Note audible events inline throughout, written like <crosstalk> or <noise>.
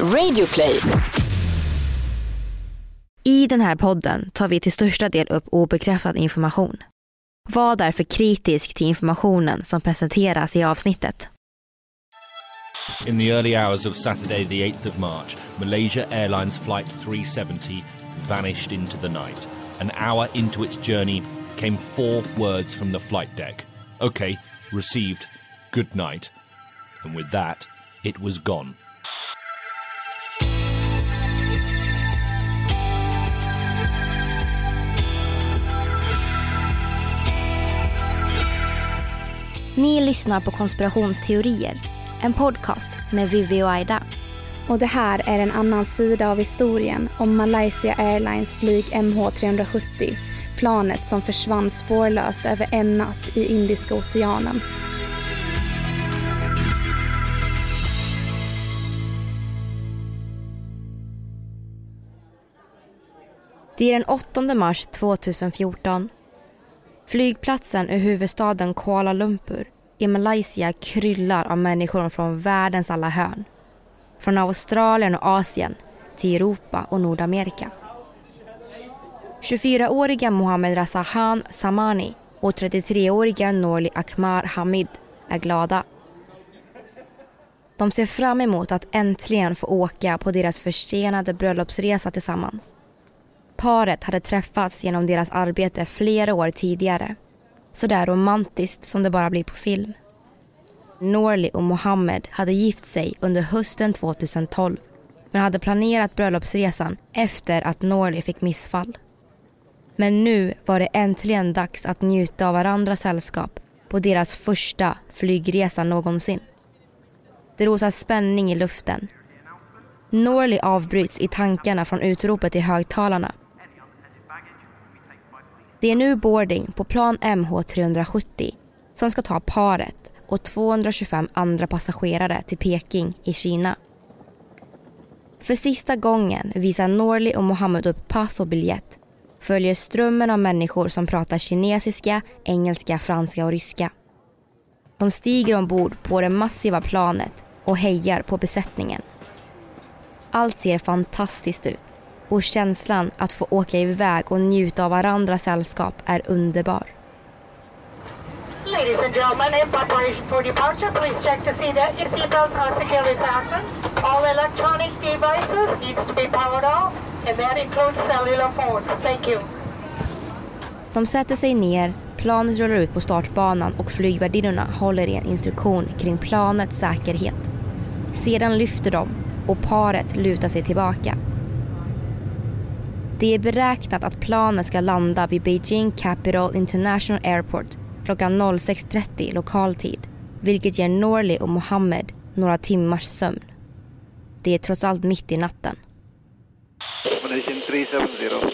Radioplay. I den här podden tar vi till största del upp obekräftad information. Var därför kritisk till informationen som presenteras i avsnittet. In the early hours of Saturday, the 8th of March, Malaysia Airlines Flight 370 vanished into the night. An hour into its journey came four words from the flight deck OK, received, good night. And with that, it was gone. Ni lyssnar på Konspirationsteorier, en podcast med Vivi och Aida. Och det här är en annan sida av historien om Malaysia Airlines flyg MH370. Planet som försvann spårlöst över en natt i Indiska oceanen. Det är den 8 mars 2014. Flygplatsen i huvudstaden Kuala Lumpur i Malaysia kryllar av människor från världens alla hörn. Från Australien och Asien till Europa och Nordamerika. 24-åriga Mohammed Razahan Samani och 33-åriga Norli Akmar Hamid är glada. De ser fram emot att äntligen få åka på deras försenade bröllopsresa tillsammans. Paret hade träffats genom deras arbete flera år tidigare. Så där romantiskt som det bara blir på film. Norli och Mohammed hade gift sig under hösten 2012 men hade planerat bröllopsresan efter att Norli fick missfall. Men nu var det äntligen dags att njuta av varandras sällskap på deras första flygresa någonsin. Det rosar spänning i luften. Norli avbryts i tankarna från utropet i högtalarna det är nu boarding på plan MH370 som ska ta paret och 225 andra passagerare till Peking i Kina. För sista gången visar Norli och Mohammed upp pass och biljett följer strömmen av människor som pratar kinesiska, engelska, franska och ryska. De stiger ombord på det massiva planet och hejar på besättningen. Allt ser fantastiskt ut och känslan att få åka iväg och njuta av varandras sällskap är underbar. Ladies and gentlemen, in preparation for departure, please check to see that your seatbelts are securely fastened. All electronic devices needs to be powered off, and that includes cellular phones. Thank you. De sätter sig ner, planet rullar ut på startbanan och flygvärdinnorna håller i en instruktion kring planets säkerhet. Sedan lyfter de och paret lutar sig tillbaka det är beräknat att planet ska landa vid Beijing Capital International Airport klockan 06.30 lokal tid, vilket ger Norley och Mohammed några timmars sömn. Det är trots allt mitt i natten. Malaysian 370.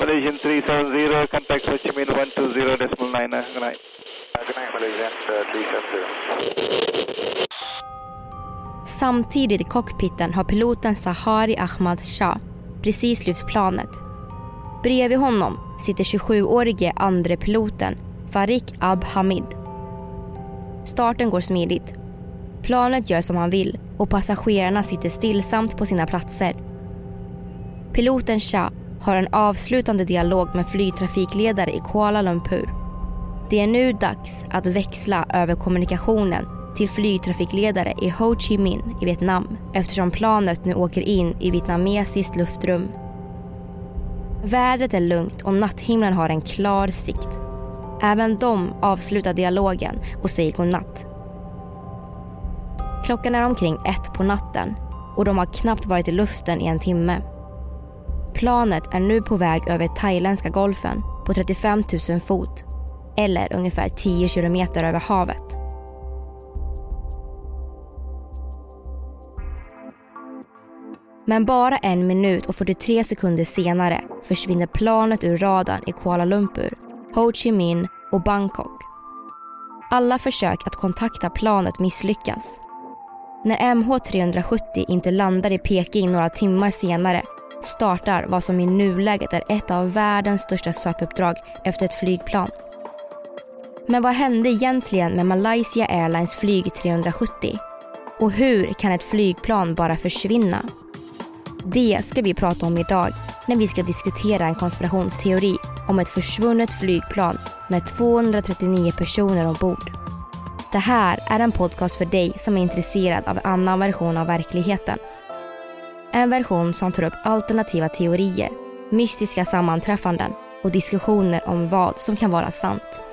Malaysian 370, contact Ho Chi Minh 120 decimal 9. Good night. Good night, Malaysian 370. Samtidigt i cockpiten har piloten Sahari Ahmad Shah precis lyft planet. Bredvid honom sitter 27-årige andre piloten Farik Ab Hamid. Starten går smidigt. Planet gör som han vill och passagerarna sitter stillsamt på sina platser. Piloten Shah har en avslutande dialog med flygtrafikledare i Kuala Lumpur. Det är nu dags att växla över kommunikationen till flygtrafikledare i Ho Chi Minh i Vietnam eftersom planet nu åker in i vietnamesiskt luftrum. Vädret är lugnt och natthimlen har en klar sikt. Även de avslutar dialogen och säger godnatt. Klockan är omkring ett på natten och de har knappt varit i luften i en timme. Planet är nu på väg över thailändska golfen på 35 000 fot eller ungefär 10 kilometer över havet. Men bara en minut och 43 sekunder senare försvinner planet ur radarn i Kuala Lumpur, Ho Chi Minh och Bangkok. Alla försök att kontakta planet misslyckas. När MH370 inte landar i Peking några timmar senare startar vad som i nuläget är ett av världens största sökuppdrag efter ett flygplan. Men vad hände egentligen med Malaysia Airlines flyg 370? Och hur kan ett flygplan bara försvinna? Det ska vi prata om idag när vi ska diskutera en konspirationsteori om ett försvunnet flygplan med 239 personer ombord. Det här är en podcast för dig som är intresserad av en annan version av verkligheten. En version som tar upp alternativa teorier, mystiska sammanträffanden och diskussioner om vad som kan vara sant.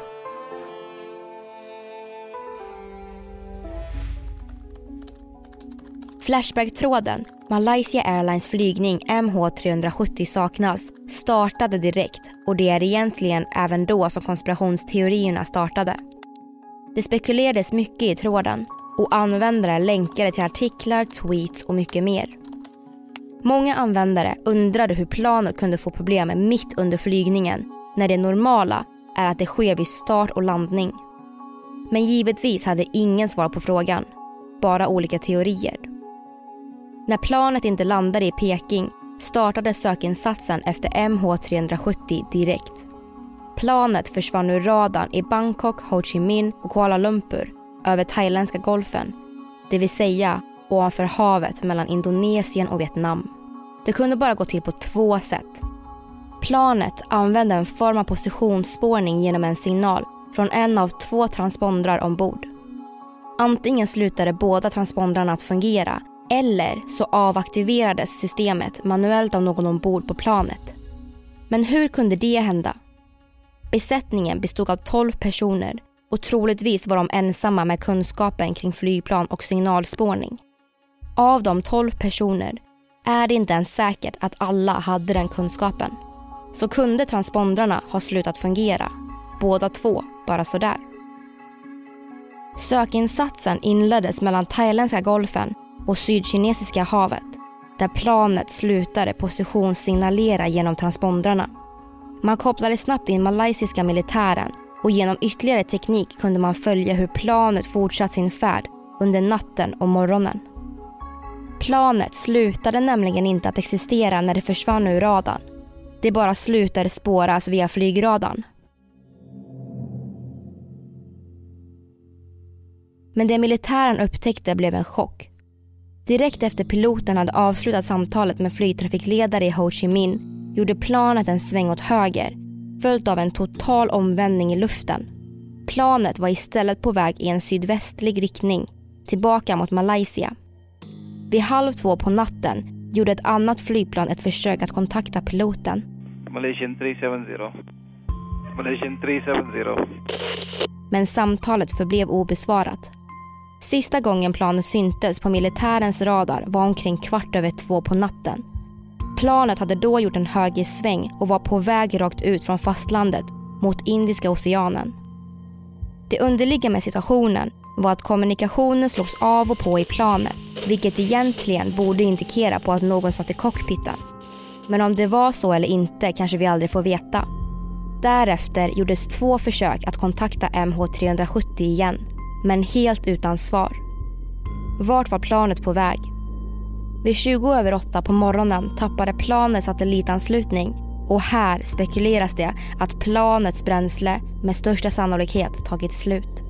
Flashback-tråden Malaysia Airlines flygning MH370 saknas startade direkt och det är egentligen även då som konspirationsteorierna startade. Det spekulerades mycket i tråden och användare länkade till artiklar, tweets och mycket mer. Många användare undrade hur planet kunde få problem mitt under flygningen när det normala är att det sker vid start och landning. Men givetvis hade ingen svar på frågan, bara olika teorier. När planet inte landade i Peking startade sökinsatsen efter MH370 direkt. Planet försvann ur radarn i Bangkok, Ho Chi Minh och Kuala Lumpur över thailändska golfen. Det vill säga ovanför havet mellan Indonesien och Vietnam. Det kunde bara gå till på två sätt. Planet använde en form av positionsspårning genom en signal från en av två transpondrar ombord. Antingen slutade båda transpondrarna att fungera eller så avaktiverades systemet manuellt av någon ombord på planet. Men hur kunde det hända? Besättningen bestod av 12 personer och troligtvis var de ensamma med kunskapen kring flygplan och signalspårning. Av de 12 personer är det inte ens säkert att alla hade den kunskapen. Så kunde transpondrarna ha slutat fungera, båda två, bara sådär. Sökinsatsen inleddes mellan thailändska golfen och Sydkinesiska havet där planet slutade positionssignalera genom transpondrarna. Man kopplade snabbt in malaysiska militären och genom ytterligare teknik kunde man följa hur planet fortsatt sin färd under natten och morgonen. Planet slutade nämligen inte att existera när det försvann ur radarn. Det bara slutade spåras via flygradarn. Men det militären upptäckte blev en chock. Direkt efter piloten hade avslutat samtalet med flygtrafikledare i Ho Chi Minh gjorde planet en sväng åt höger följt av en total omvändning i luften. Planet var istället på väg i en sydvästlig riktning tillbaka mot Malaysia. Vid halv två på natten gjorde ett annat flygplan ett försök att kontakta piloten. Malaysian 370. Malaysian 370. Men samtalet förblev obesvarat. Sista gången planet syntes på militärens radar var omkring kvart över två på natten. Planet hade då gjort en högersväng och var på väg rakt ut från fastlandet mot Indiska oceanen. Det underliga med situationen var att kommunikationen slogs av och på i planet vilket egentligen borde indikera på att någon satt i cockpiten. Men om det var så eller inte kanske vi aldrig får veta. Därefter gjordes två försök att kontakta MH370 igen men helt utan svar. Vart var planet på väg? Vid 20 över 8 på morgonen tappade planet satellitanslutning och här spekuleras det att planets bränsle med största sannolikhet tagit slut.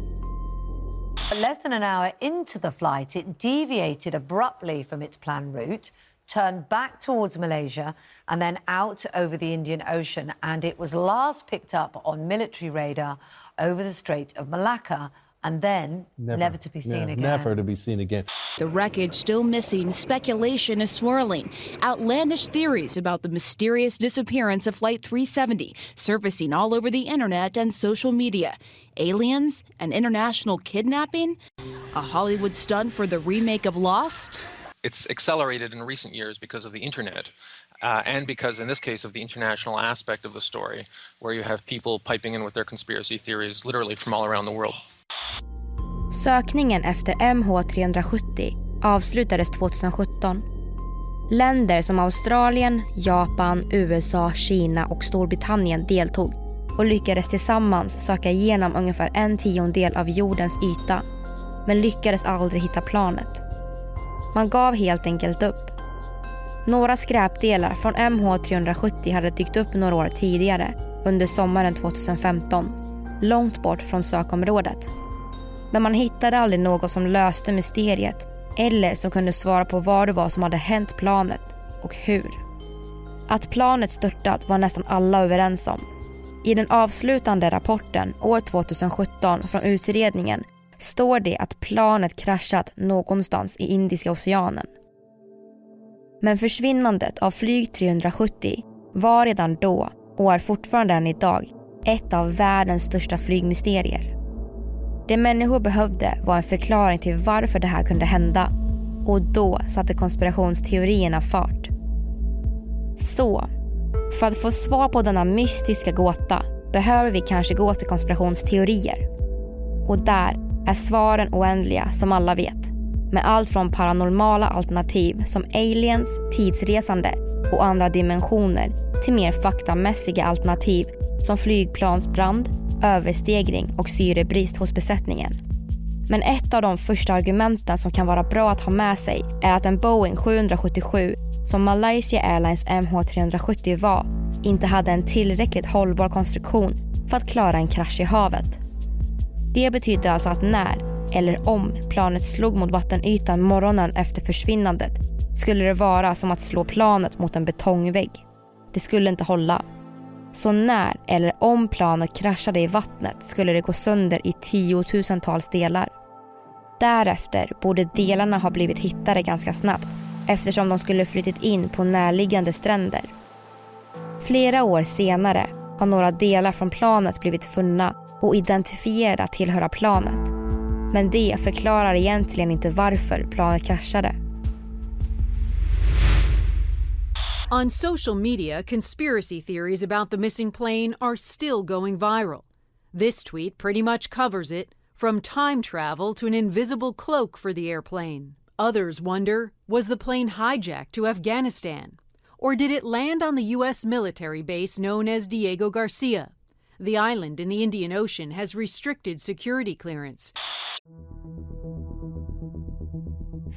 Less than an hour into the flight, it deviated abruptly from its planned route, turned back towards Malaysia, and then out over the Indian Ocean. And it was last picked up on military radar over the Strait of Malacca and then never, never to be seen Yeah, again. Never to be seen again. The wreckage still missing, speculation is swirling. Outlandish theories about the mysterious disappearance of Flight 370 surfacing all over the internet and social media. Aliens? An international kidnapping? A Hollywood stunt for the remake of Lost? it's accelerated in recent years because of the internet. Uh, and because, in this case, of the international aspect of the story, where you have people piping in with their conspiracy theories literally from all around the world. Sökningen efter MH370 avslutades 2017. Länder som Australien, Japan, USA, Kina och Storbritannien deltog och lyckades tillsammans söka igenom ungefär en tiondel av jordens yta men lyckades aldrig hitta planet. Man gav helt enkelt upp. Några skräpdelar från MH370 hade dykt upp några år tidigare under sommaren 2015 långt bort från sökområdet men man hittade aldrig något som löste mysteriet eller som kunde svara på vad det var som hade hänt planet och hur. Att planet störtat var nästan alla överens om. I den avslutande rapporten år 2017 från utredningen står det att planet kraschat någonstans i Indiska oceanen. Men försvinnandet av flyg 370 var redan då och är fortfarande än idag ett av världens största flygmysterier. Det människor behövde var en förklaring till varför det här kunde hända och då satte konspirationsteorierna fart. Så, för att få svar på denna mystiska gåta behöver vi kanske gå till konspirationsteorier. Och där är svaren oändliga som alla vet. Med allt från paranormala alternativ som aliens, tidsresande och andra dimensioner till mer faktamässiga alternativ som flygplansbrand, överstegring och syrebrist hos besättningen. Men ett av de första argumenten som kan vara bra att ha med sig är att en Boeing 777 som Malaysia Airlines MH370 var inte hade en tillräckligt hållbar konstruktion för att klara en krasch i havet. Det betyder alltså att när, eller om, planet slog mot vattenytan morgonen efter försvinnandet skulle det vara som att slå planet mot en betongvägg. Det skulle inte hålla. Så när eller om planet kraschade i vattnet skulle det gå sönder i tiotusentals delar. Därefter borde delarna ha blivit hittade ganska snabbt eftersom de skulle flyttit in på närliggande stränder. Flera år senare har några delar från planet blivit funna och identifierade att tillhöra planet. Men det förklarar egentligen inte varför planet kraschade. On social media, conspiracy theories about the missing plane are still going viral. This tweet pretty much covers it from time travel to an invisible cloak for the airplane. Others wonder was the plane hijacked to Afghanistan? Or did it land on the U.S. military base known as Diego Garcia? The island in the Indian Ocean has restricted security clearance.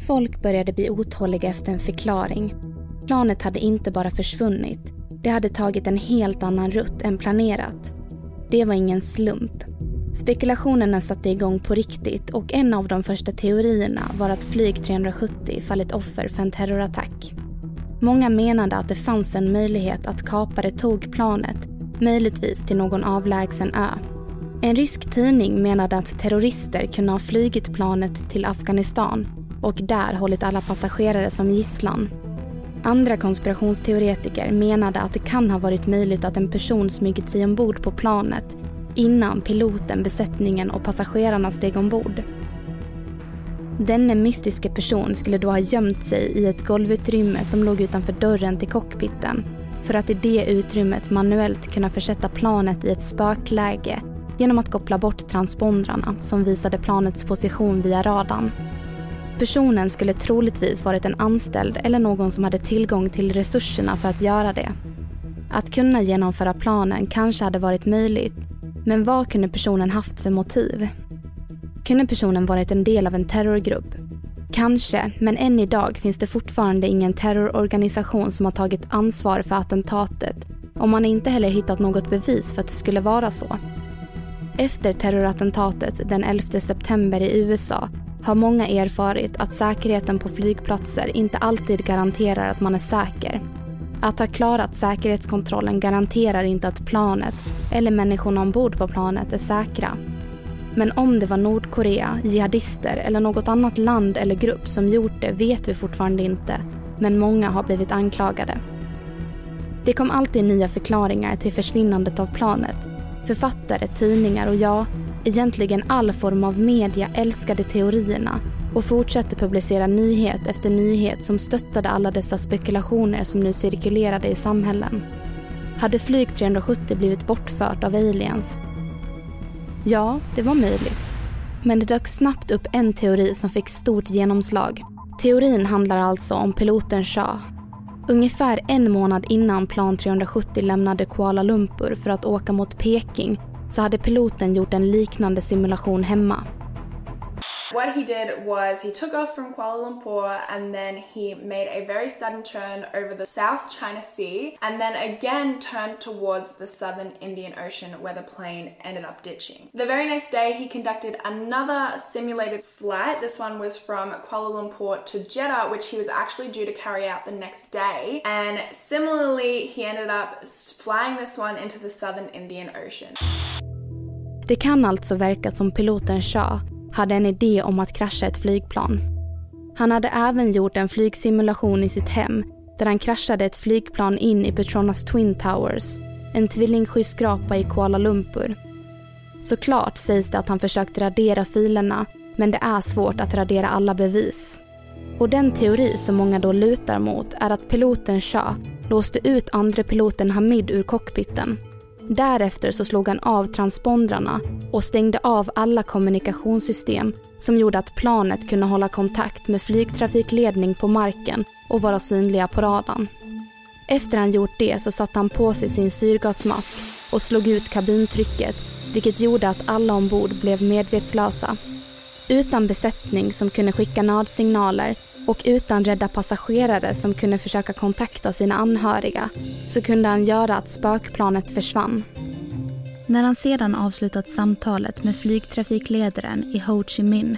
Folk började bli otåliga efter en förklaring. Planet hade inte bara försvunnit. Det hade tagit en helt annan rutt än planerat. Det var ingen slump. Spekulationerna satte igång på riktigt och en av de första teorierna var att flyg 370 fallit offer för en terrorattack. Många menade att det fanns en möjlighet att kapare tog planet, möjligtvis till någon avlägsen ö. En rysk tidning menade att terrorister kunde ha flygit planet till Afghanistan och där hållit alla passagerare som gisslan. Andra konspirationsteoretiker menade att det kan ha varit möjligt att en person smugit sig ombord på planet innan piloten, besättningen och passagerarna steg ombord. Denne mystiska person skulle då ha gömt sig i ett golvutrymme som låg utanför dörren till cockpiten för att i det utrymmet manuellt kunna försätta planet i ett spökläge genom att koppla bort transpondrarna som visade planets position via radarn. Personen skulle troligtvis varit en anställd eller någon som hade tillgång till resurserna för att göra det. Att kunna genomföra planen kanske hade varit möjligt men vad kunde personen haft för motiv? Kunde personen varit en del av en terrorgrupp? Kanske, men än idag finns det fortfarande ingen terrororganisation som har tagit ansvar för attentatet och man har inte heller hittat något bevis för att det skulle vara så. Efter terrorattentatet den 11 september i USA har många erfarit att säkerheten på flygplatser inte alltid garanterar att man är säker. Att ha klarat säkerhetskontrollen garanterar inte att planet eller människorna ombord på planet är säkra. Men om det var Nordkorea, jihadister eller något annat land eller grupp som gjort det vet vi fortfarande inte, men många har blivit anklagade. Det kom alltid nya förklaringar till försvinnandet av planet. Författare, tidningar och ja, egentligen all form av media älskade teorierna och fortsatte publicera nyhet efter nyhet som stöttade alla dessa spekulationer som nu cirkulerade i samhällen. Hade flyg 370 blivit bortfört av aliens? Ja, det var möjligt. Men det dök snabbt upp en teori som fick stort genomslag. Teorin handlar alltså om piloten Shah. Ungefär en månad innan plan 370 lämnade Kuala Lumpur för att åka mot Peking så hade piloten gjort en liknande simulation hemma. What he did was he took off from Kuala Lumpur and then he made a very sudden turn over the South China Sea and then again turned towards the southern Indian Ocean where the plane ended up ditching. The very next day, he conducted another simulated flight. This one was from Kuala Lumpur to Jeddah, which he was actually due to carry out the next day. And similarly, he ended up flying this one into the southern Indian Ocean. Det kan alltså verka som piloten Shah hade en idé om att krascha ett flygplan. Han hade även gjort en flygsimulation i sitt hem där han kraschade ett flygplan in i Petronas Twin Towers, en tvillingskyskrapa i Kuala Lumpur. Såklart sägs det att han försökt radera filerna men det är svårt att radera alla bevis. Och den teori som många då lutar mot är att piloten Shah låste ut andre piloten Hamid ur cockpiten Därefter så slog han av transpondrarna och stängde av alla kommunikationssystem som gjorde att planet kunde hålla kontakt med flygtrafikledning på marken och vara synliga på radarn. Efter han gjort det så satte han på sig sin syrgasmask och slog ut kabintrycket vilket gjorde att alla ombord blev medvetslösa. Utan besättning som kunde skicka nödsignaler och utan rädda passagerare som kunde försöka kontakta sina anhöriga så kunde han göra att spökplanet försvann. När han sedan avslutat samtalet med flygtrafikledaren i Ho Chi Minh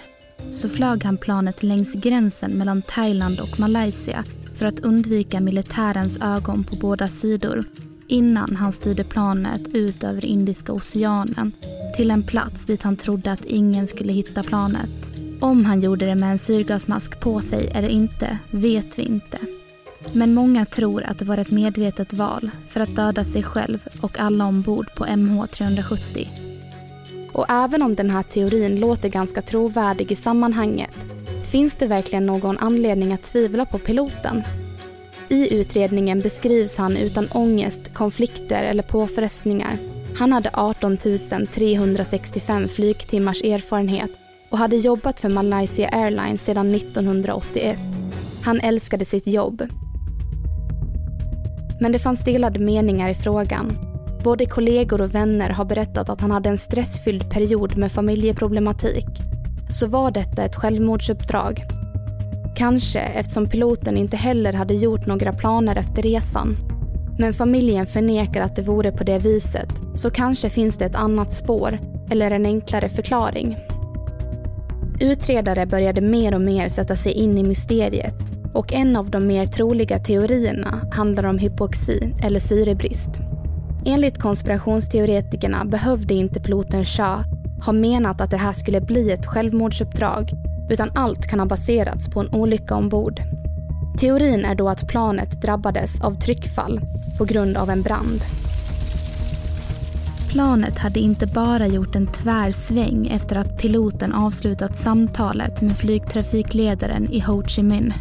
så flög han planet längs gränsen mellan Thailand och Malaysia för att undvika militärens ögon på båda sidor innan han styrde planet ut över Indiska oceanen till en plats dit han trodde att ingen skulle hitta planet. Om han gjorde det med en syrgasmask på sig eller inte vet vi inte. Men många tror att det var ett medvetet val för att döda sig själv och alla ombord på MH370. Och även om den här teorin låter ganska trovärdig i sammanhanget finns det verkligen någon anledning att tvivla på piloten? I utredningen beskrivs han utan ångest, konflikter eller påfrestningar. Han hade 18 365 flygtimmars erfarenhet och hade jobbat för Malaysia Airlines sedan 1981. Han älskade sitt jobb. Men det fanns delade meningar i frågan. Både kollegor och vänner har berättat att han hade en stressfylld period med familjeproblematik. Så var detta ett självmordsuppdrag? Kanske eftersom piloten inte heller hade gjort några planer efter resan. Men familjen förnekar att det vore på det viset, så kanske finns det ett annat spår eller en enklare förklaring. Utredare började mer och mer sätta sig in i mysteriet och en av de mer troliga teorierna handlar om hypoxi eller syrebrist. Enligt konspirationsteoretikerna behövde inte piloten Shah ha menat att det här skulle bli ett självmordsuppdrag utan allt kan ha baserats på en olycka ombord. Teorin är då att planet drabbades av tryckfall på grund av en brand. Planet hade inte bara gjort en tvärsväng efter att piloten avslutat samtalet med flygtrafikledaren i Ho Chi Minh.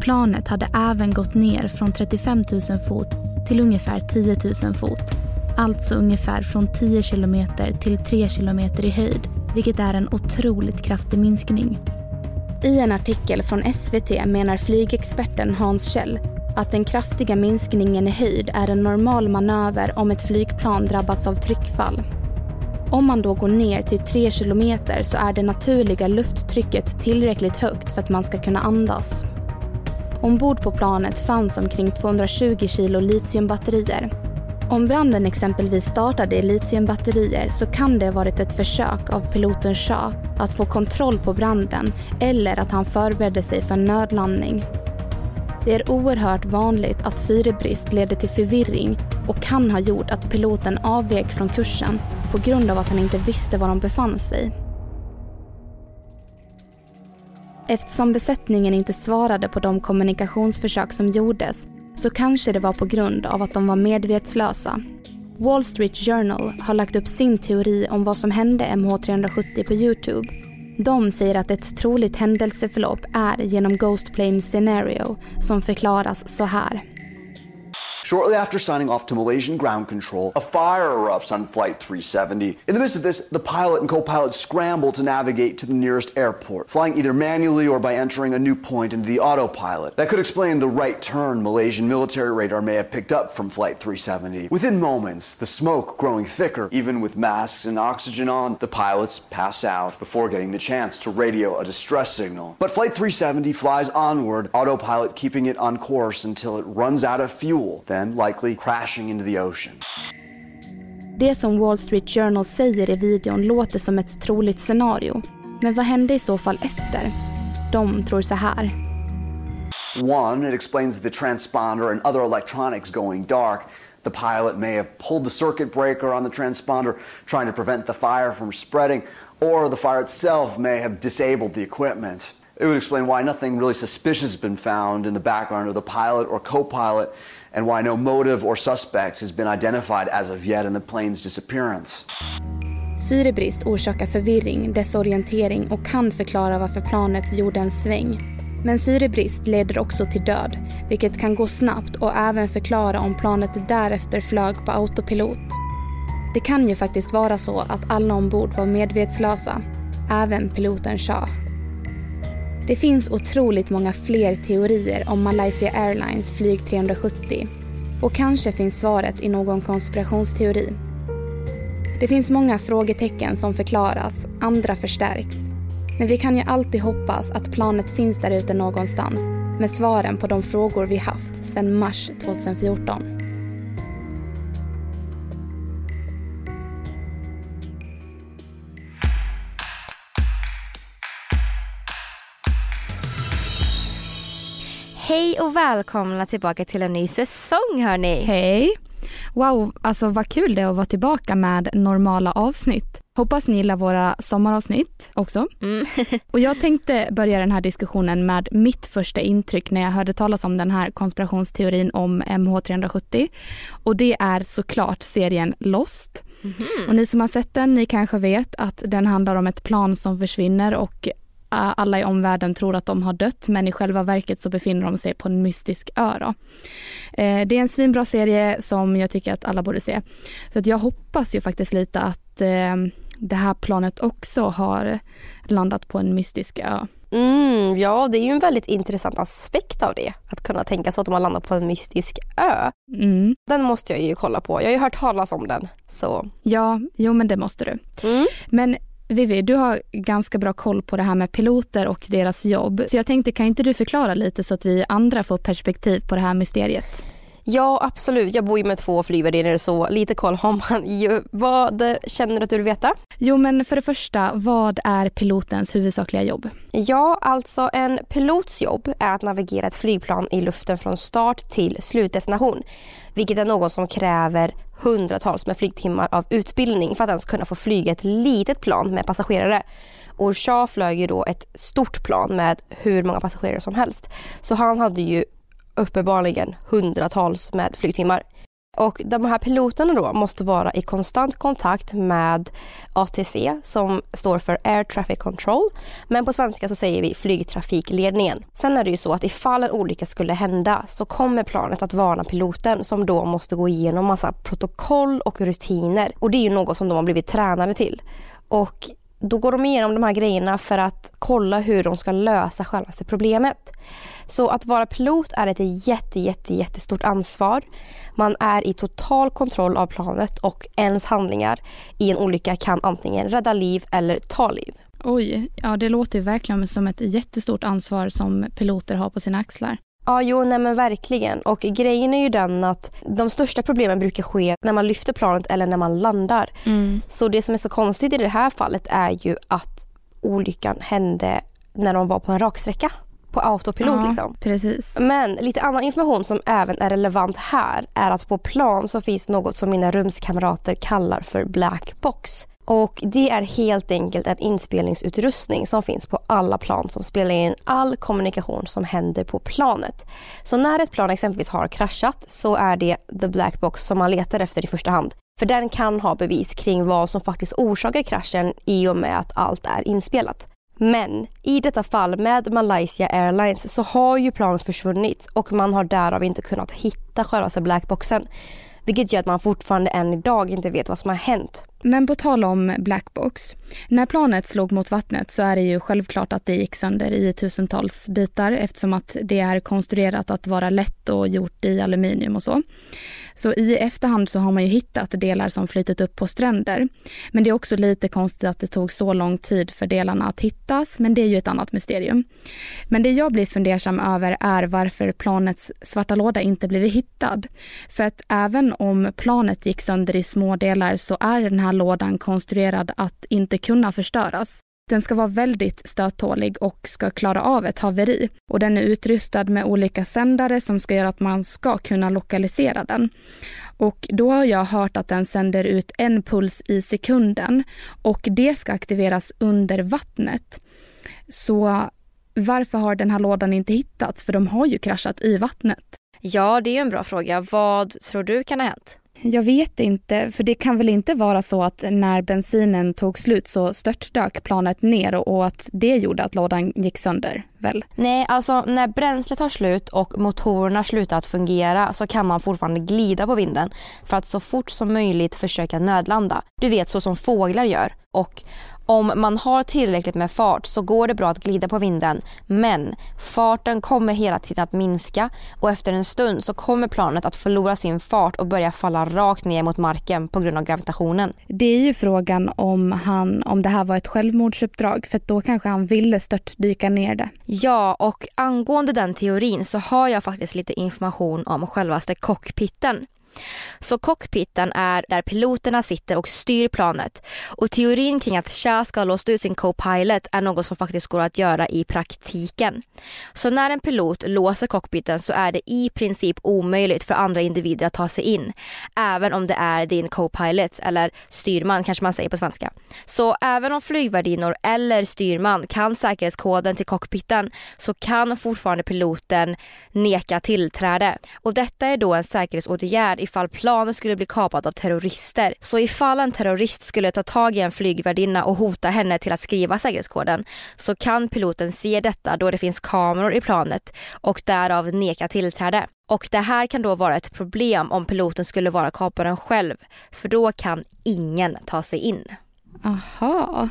Planet hade även gått ner från 35 000 fot till ungefär 10 000 fot. Alltså ungefär från 10 kilometer till 3 kilometer i höjd, vilket är en otroligt kraftig minskning. I en artikel från SVT menar flygexperten Hans Kjell att den kraftiga minskningen i höjd är en normal manöver om ett flygplan drabbats av tryckfall. Om man då går ner till 3 kilometer så är det naturliga lufttrycket tillräckligt högt för att man ska kunna andas. Ombord på planet fanns omkring 220 kilo litiumbatterier. Om branden exempelvis startade i litiumbatterier så kan det ha varit ett försök av piloten Shah att få kontroll på branden eller att han förberedde sig för en nödlandning. Det är oerhört vanligt att syrebrist leder till förvirring och kan ha gjort att piloten avvek från kursen på grund av att han inte visste var de befann sig. Eftersom besättningen inte svarade på de kommunikationsförsök som gjordes så kanske det var på grund av att de var medvetslösa. Wall Street Journal har lagt upp sin teori om vad som hände MH370 på Youtube de säger att ett troligt händelseförlopp är genom Ghost Plane Scenario som förklaras så här. Shortly after signing off to Malaysian ground control, a fire erupts on Flight 370. In the midst of this, the pilot and co pilot scramble to navigate to the nearest airport, flying either manually or by entering a new point into the autopilot. That could explain the right turn Malaysian military radar may have picked up from Flight 370. Within moments, the smoke growing thicker, even with masks and oxygen on, the pilots pass out before getting the chance to radio a distress signal. But Flight 370 flies onward, autopilot keeping it on course until it runs out of fuel, then likely crashing into the ocean. Det som Wall Street Journal säger i videon låter som ett troligt scenario. Men vad hände i så fall efter? De tror så här. One, it explains the transponder and other electronics going dark. The pilot may have pulled the circuit breaker on the transponder, trying to prevent the fire from spreading, or the fire itself may have disabled the equipment. It would explain why nothing really suspicious has been found in the background of the pilot or co pilot, and why no motive or suspects has been identified as of yet in the plane's disappearance. Syrebrist orsakar förvirring, desorientering och kan förklara varför planet gjorde en sväng. Men syrebrist leder också till död, vilket kan gå snabbt och även förklara om planet därefter flög på autopilot. Det kan ju faktiskt vara så att alla ombord var medvetslösa, även piloten Shah. Det finns otroligt många fler teorier om Malaysia Airlines flyg 370 och kanske finns svaret i någon konspirationsteori. Det finns många frågetecken som förklaras, andra förstärks. Men vi kan ju alltid hoppas att planet finns där ute någonstans med svaren på de frågor vi haft sedan mars 2014. Hej och välkomna tillbaka till en ny säsong hörni. Hej! Wow, alltså vad kul det är att vara tillbaka med normala avsnitt. Hoppas ni gillar våra sommaravsnitt också. Mm. <laughs> och jag tänkte börja den här diskussionen med mitt första intryck när jag hörde talas om den här konspirationsteorin om MH370. Och det är såklart serien Lost. Mhm. Och ni som har sett den, ni kanske vet att den handlar om ett plan som försvinner och alla i omvärlden tror att de har dött men i själva verket så befinner de sig på en mystisk ö. Då. Eh, Det är en svinbra serie som jag tycker att alla borde se. Så att jag hoppas ju faktiskt lite att eh, det här planet också har landat på en mystisk ö. Mm, ja, det är ju en väldigt intressant aspekt av det. Att kunna tänka sig att de har landat på en mystisk ö. Mm. Den måste jag ju kolla på. Jag har ju hört talas om den. Så. Ja, jo men det måste du. Mm. Men Vivi, du har ganska bra koll på det här med piloter och deras jobb. Så jag tänkte, kan inte du förklara lite så att vi andra får perspektiv på det här mysteriet? Ja, absolut. Jag bor ju med två flygvärdinnor så lite koll har man ju. Vad känner du att du vill veta? Jo, men för det första, vad är pilotens huvudsakliga jobb? Ja, alltså en pilots jobb är att navigera ett flygplan i luften från start till slutdestination. Vilket är något som kräver hundratals med flygtimmar av utbildning för att ens kunna få flyga ett litet plan med passagerare. Och Shah flög ju då ett stort plan med hur många passagerare som helst. Så han hade ju uppenbarligen hundratals med flygtimmar. Och de här piloterna då måste vara i konstant kontakt med ATC som står för Air Traffic Control. Men på svenska så säger vi flygtrafikledningen. Sen är det ju så att ifall en olycka skulle hända så kommer planet att varna piloten som då måste gå igenom massa protokoll och rutiner. Och det är ju något som de har blivit tränade till. Och då går de igenom de här grejerna för att kolla hur de ska lösa självaste problemet. Så att vara pilot är ett jätte, jätte, jättestort ansvar. Man är i total kontroll av planet och ens handlingar i en olycka kan antingen rädda liv eller ta liv. Oj, ja det låter verkligen som ett jättestort ansvar som piloter har på sina axlar. Ja, jo, nej men verkligen. Och grejen är ju den att de största problemen brukar ske när man lyfter planet eller när man landar. Mm. Så det som är så konstigt i det här fallet är ju att olyckan hände när de var på en raksträcka. På autopilot Ja, liksom. Precis. Men lite annan information som även är relevant här är att på plan så finns något som mina rumskamrater kallar för black box. Och det är helt enkelt en inspelningsutrustning som finns på alla plan som spelar in all kommunikation som händer på planet. Så när ett plan exempelvis har kraschat så är det the black box som man letar efter i första hand. För den kan ha bevis kring vad som faktiskt orsakar kraschen i och med att allt är inspelat. Men i detta fall med Malaysia Airlines så har ju planet försvunnit och man har därav inte kunnat hitta själva blackboxen. Vilket gör att man fortfarande än idag inte vet vad som har hänt. Men på tal om Blackbox. När planet slog mot vattnet så är det ju självklart att det gick sönder i tusentals bitar eftersom att det är konstruerat att vara lätt och gjort i aluminium och så. Så i efterhand så har man ju hittat delar som flytit upp på stränder. Men det är också lite konstigt att det tog så lång tid för delarna att hittas, men det är ju ett annat mysterium. Men det jag blir fundersam över är varför planets svarta låda inte blivit hittad. För att även om planet gick sönder i små delar så är den här lådan konstruerad att inte kunna förstöras. Den ska vara väldigt stöttålig och ska klara av ett haveri. Och den är utrustad med olika sändare som ska göra att man ska kunna lokalisera den. Och då har jag hört att den sänder ut en puls i sekunden och det ska aktiveras under vattnet. Så varför har den här lådan inte hittats? För de har ju kraschat i vattnet. Ja, det är en bra fråga. Vad tror du kan ha hänt? Jag vet inte, för det kan väl inte vara så att när bensinen tog slut så störtdök planet ner och att det gjorde att lådan gick sönder, väl? Nej, alltså när bränslet tar slut och motorerna slutar att fungera så kan man fortfarande glida på vinden för att så fort som möjligt försöka nödlanda. Du vet så som fåglar gör. Och om man har tillräckligt med fart så går det bra att glida på vinden men farten kommer hela tiden att minska och efter en stund så kommer planet att förlora sin fart och börja falla rakt ner mot marken på grund av gravitationen. Det är ju frågan om, han, om det här var ett självmordsuppdrag för då kanske han ville störtdyka ner det. Ja, och angående den teorin så har jag faktiskt lite information om självaste cockpiten. Så cockpiten är där piloterna sitter och styr planet. Och teorin kring att Cha ska ha låst ut sin co-pilot är något som faktiskt går att göra i praktiken. Så när en pilot låser cockpiten så är det i princip omöjligt för andra individer att ta sig in. Även om det är din co-pilot eller styrman kanske man säger på svenska. Så även om flygvärdinnor eller styrman kan säkerhetskoden till cockpiten så kan fortfarande piloten neka tillträde. Och detta är då en säkerhetsåtgärd ifall planen skulle bli kapad av terrorister. Så ifall en terrorist skulle ta tag i en flygvärdinna och hota henne till att skriva säkerhetskoden så kan piloten se detta då det finns kameror i planet och därav neka tillträde. Och det här kan då vara ett problem om piloten skulle vara kaparen själv för då kan ingen ta sig in. Aha.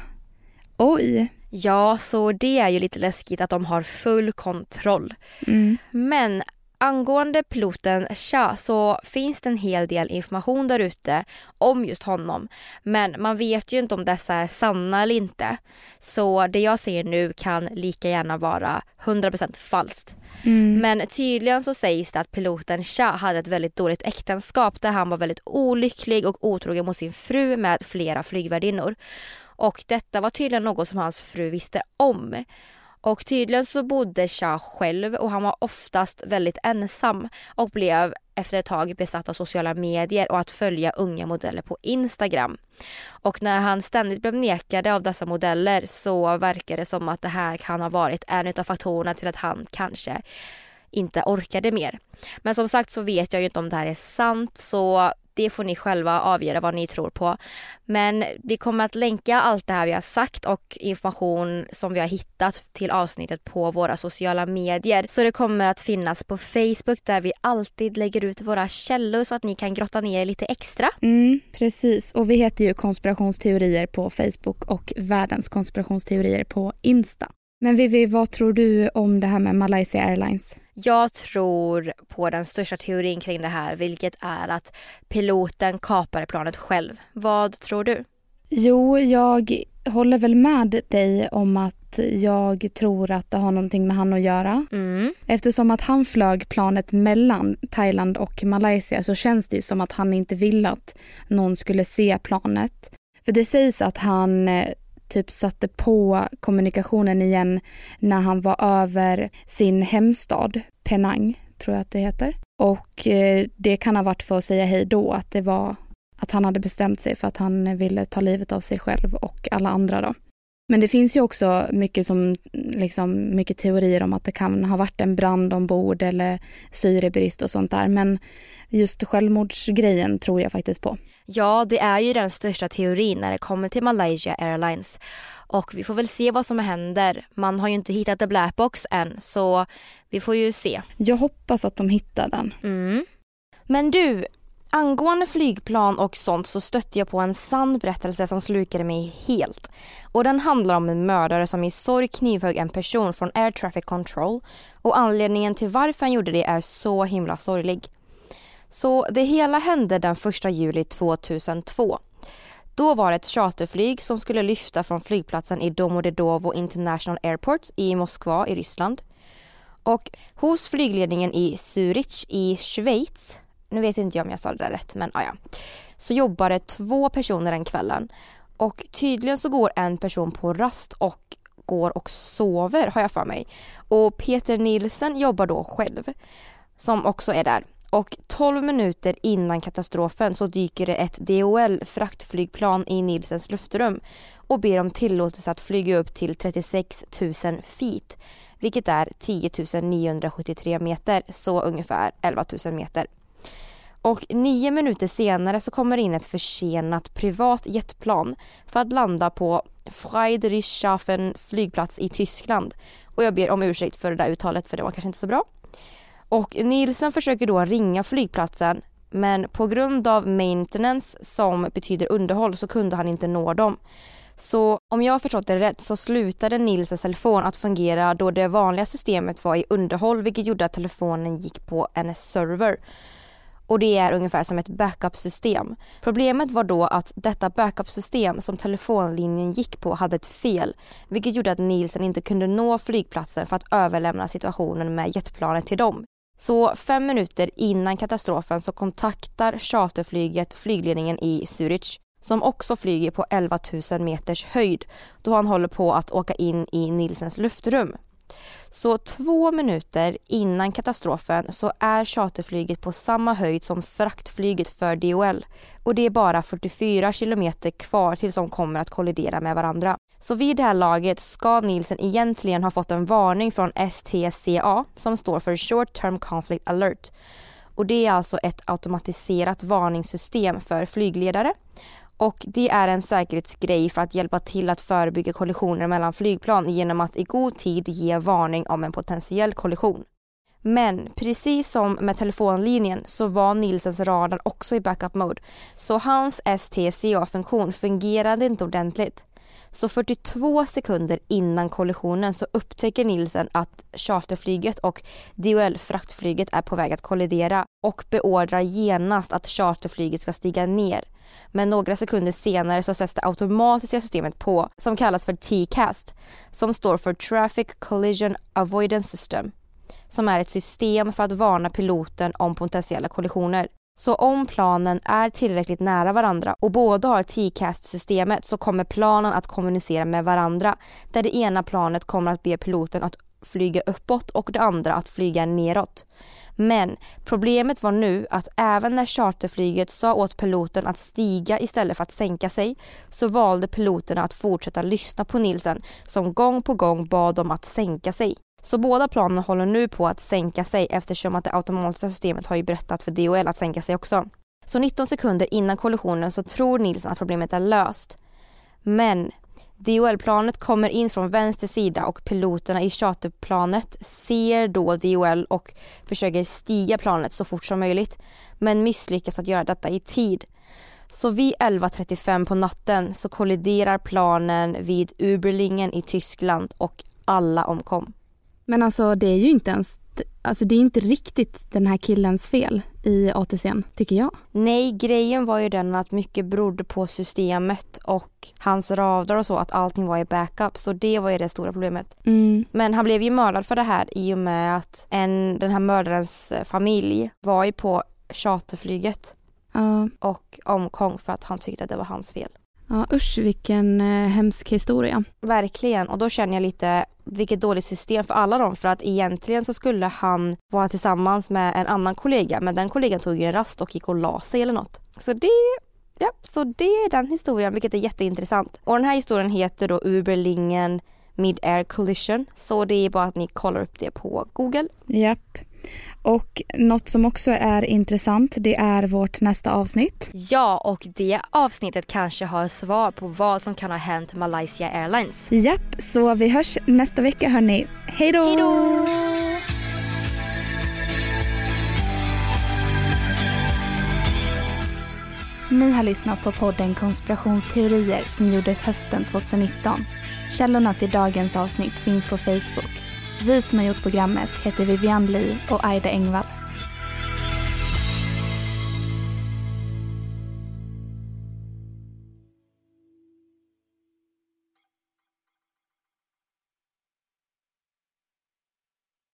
Oj. Ja, så det är ju lite läskigt att de har full kontroll. Mm. Men angående piloten Cha så finns det en hel del information där ute om just honom. Men man vet ju inte om dessa är sanna eller inte. Så det jag säger nu kan lika gärna vara 100% falskt. Mm. Men tydligen så sägs det att piloten Cha hade ett väldigt dåligt äktenskap där han var väldigt olycklig och otrogen mot sin fru med flera flygvärdinnor. Och detta var tydligen något som hans fru visste om. Och tydligen så bodde Cha själv och han var oftast väldigt ensam och blev efter ett tag besatt av sociala medier och att följa unga modeller på Instagram. Och när han ständigt blev nekade av dessa modeller så verkar det som att det här kan ha varit en av faktorerna till att han kanske inte orkade mer. Men som sagt så vet jag ju inte om det här är sant så det får ni själva avgöra vad ni tror på. Men vi kommer att länka allt det här vi har sagt och information som vi har hittat till avsnittet på våra sociala medier. Så det kommer att finnas på Facebook där vi alltid lägger ut våra källor så att ni kan grotta ner er lite extra. Mm, precis, och vi heter ju konspirationsteorier på Facebook och världens konspirationsteorier på Insta. Men Vivi, vad tror du om det här med Malaysia Airlines? Jag tror på den största teorin kring det här vilket är att piloten kapade planet själv. Vad tror du? Jo, jag håller väl med dig om att jag tror att det har någonting med han att göra. Mm. Eftersom att han flög planet mellan Thailand och Malaysia så känns det som att han inte ville att någon skulle se planet. För det sägs att han eh, typ satte på kommunikationen igen när han var över sin hemstad Penang, tror jag att det heter. Och eh, det kan ha varit för att säga hej då, att det var att han hade bestämt sig för att han ville ta livet av sig själv och alla andra då. Men det finns ju också mycket, som, liksom, mycket teorier om att det kan ha varit en brand ombord eller syrebrist och sånt där. Men just självmordsgrejen tror jag faktiskt på. Ja, det är ju den största teorin när det kommer till Malaysia Airlines. Och vi får väl se vad som händer. Man har ju inte hittat the black box än så vi får ju se. Jag hoppas att de hittar den. Mm. Men du, angående flygplan och sånt så stötte jag på en sann berättelse som slukade mig helt. Och den handlar om en mördare som i sorg knivhögg en person från Air Traffic Control och anledningen till varför han gjorde det är så himla sorglig. Så det hela hände den 1 juli 2002. Då var det ett charterflyg som skulle lyfta från flygplatsen i Domodedovo International Airport i Moskva i Ryssland. Och hos flygledningen i Zürich i Schweiz, nu vet inte jag om jag sa det där rätt men ah, ja, så jobbade två personer den kvällen. Och tydligen så går en person på rast och går och sover har jag för mig. Och Peter Nielsen jobbar då själv som också är där. Och 12 minuter innan katastrofen så dyker det ett DHL fraktflygplan i Nilsens luftrum och ber om tillåtelse att flyga upp till 36 000 feet, vilket är 10 973 meter, så ungefär 11 000 meter. Och nio minuter senare så kommer det in ett försenat privat jetplan för att landa på Friedrichshafen flygplats i Tyskland. Och jag ber om ursäkt för det där uttalet för det var kanske inte så bra. Och Nielsen försöker då ringa flygplatsen men på grund av maintenance som betyder underhåll så kunde han inte nå dem. Så om jag har förstått det rätt så slutade Nilsens telefon att fungera då det vanliga systemet var i underhåll vilket gjorde att telefonen gick på en server. Och det är ungefär som ett backup-system. Problemet var då att detta backup-system som telefonlinjen gick på hade ett fel vilket gjorde att Nielsen inte kunde nå flygplatsen för att överlämna situationen med jetplanet till dem. Så fem minuter innan katastrofen så kontaktar charterflyget flygledningen i Zürich som också flyger på 11 000 meters höjd då han håller på att åka in i Nilsens luftrum. Så två minuter innan katastrofen så är charterflyget på samma höjd som fraktflyget för DHL och det är bara 44 kilometer kvar tills de kommer att kollidera med varandra. Så vid det här laget ska Nielsen egentligen ha fått en varning från STCA som står för Short Term Conflict Alert. Och det är alltså ett automatiserat varningssystem för flygledare och det är en säkerhetsgrej för att hjälpa till att förebygga kollisioner mellan flygplan genom att i god tid ge varning om en potentiell kollision. Men precis som med telefonlinjen så var Nilsens radar också i backup mode. Så hans STCA-funktion fungerade inte ordentligt. Så 42 sekunder innan kollisionen så upptäcker Nilsen att charterflyget och DHL-fraktflyget är på väg att kollidera och beordrar genast att charterflyget ska stiga ner. Men några sekunder senare så sätts det automatiska systemet på som kallas för TCAST som står för Traffic Collision Avoidance System som är ett system för att varna piloten om potentiella kollisioner. Så om planen är tillräckligt nära varandra och båda har TCAST-systemet så kommer planen att kommunicera med varandra där det ena planet kommer att be piloten att flyga uppåt och det andra att flyga neråt. Men problemet var nu att även när charterflyget sa åt piloten att stiga istället för att sänka sig så valde piloterna att fortsätta lyssna på Nilsen som gång på gång bad dem att sänka sig. Så båda planen håller nu på att sänka sig eftersom att det automatiska systemet har ju berättat för DHL att sänka sig också. Så 19 sekunder innan kollisionen så tror Nilsson att problemet är löst. Men DHL-planet kommer in från vänster sida och piloterna i charterplanet ser då DHL och försöker stiga planet så fort som möjligt men misslyckas att göra detta i tid. Så vid 11.35 på natten så kolliderar planen vid Uberlingen i Tyskland och alla omkom. Men alltså det är ju inte ens, alltså det är inte riktigt den här killens fel i ATCn, tycker jag. Nej, grejen var ju den att mycket berodde på systemet och hans radar och så, att allting var i backup. Så det var ju det stora problemet. Mm. Men han blev ju mördad för det här i och med att en, den här mördarens familj var ju på charterflyget uh. och omkom för att han tyckte att det var hans fel. Ja usch vilken eh, hemsk historia. Verkligen och då känner jag lite vilket dåligt system för alla dem för att egentligen så skulle han vara tillsammans med en annan kollega men den kollegan tog ju en rast och gick och la sig eller något. Så det Ja, så det är den historien vilket är jätteintressant. Och den här historien heter då Uberlingen Mid-Air Collision så det är bara att ni kollar upp det på Google. Japp. Och något som också är intressant det är vårt nästa avsnitt. Ja, och det avsnittet kanske har svar på vad som kan ha hänt Malaysia Airlines. Japp, så vi hörs nästa vecka hörni. Hej då! Hej då!「Ni har lyssnat på podden Konspirationsteorier som gjordes hösten 2019. Källorna till dagens avsnitt finns på Facebook. Vi som har gjort programmet heter Vivian Lee och Aida Engvall.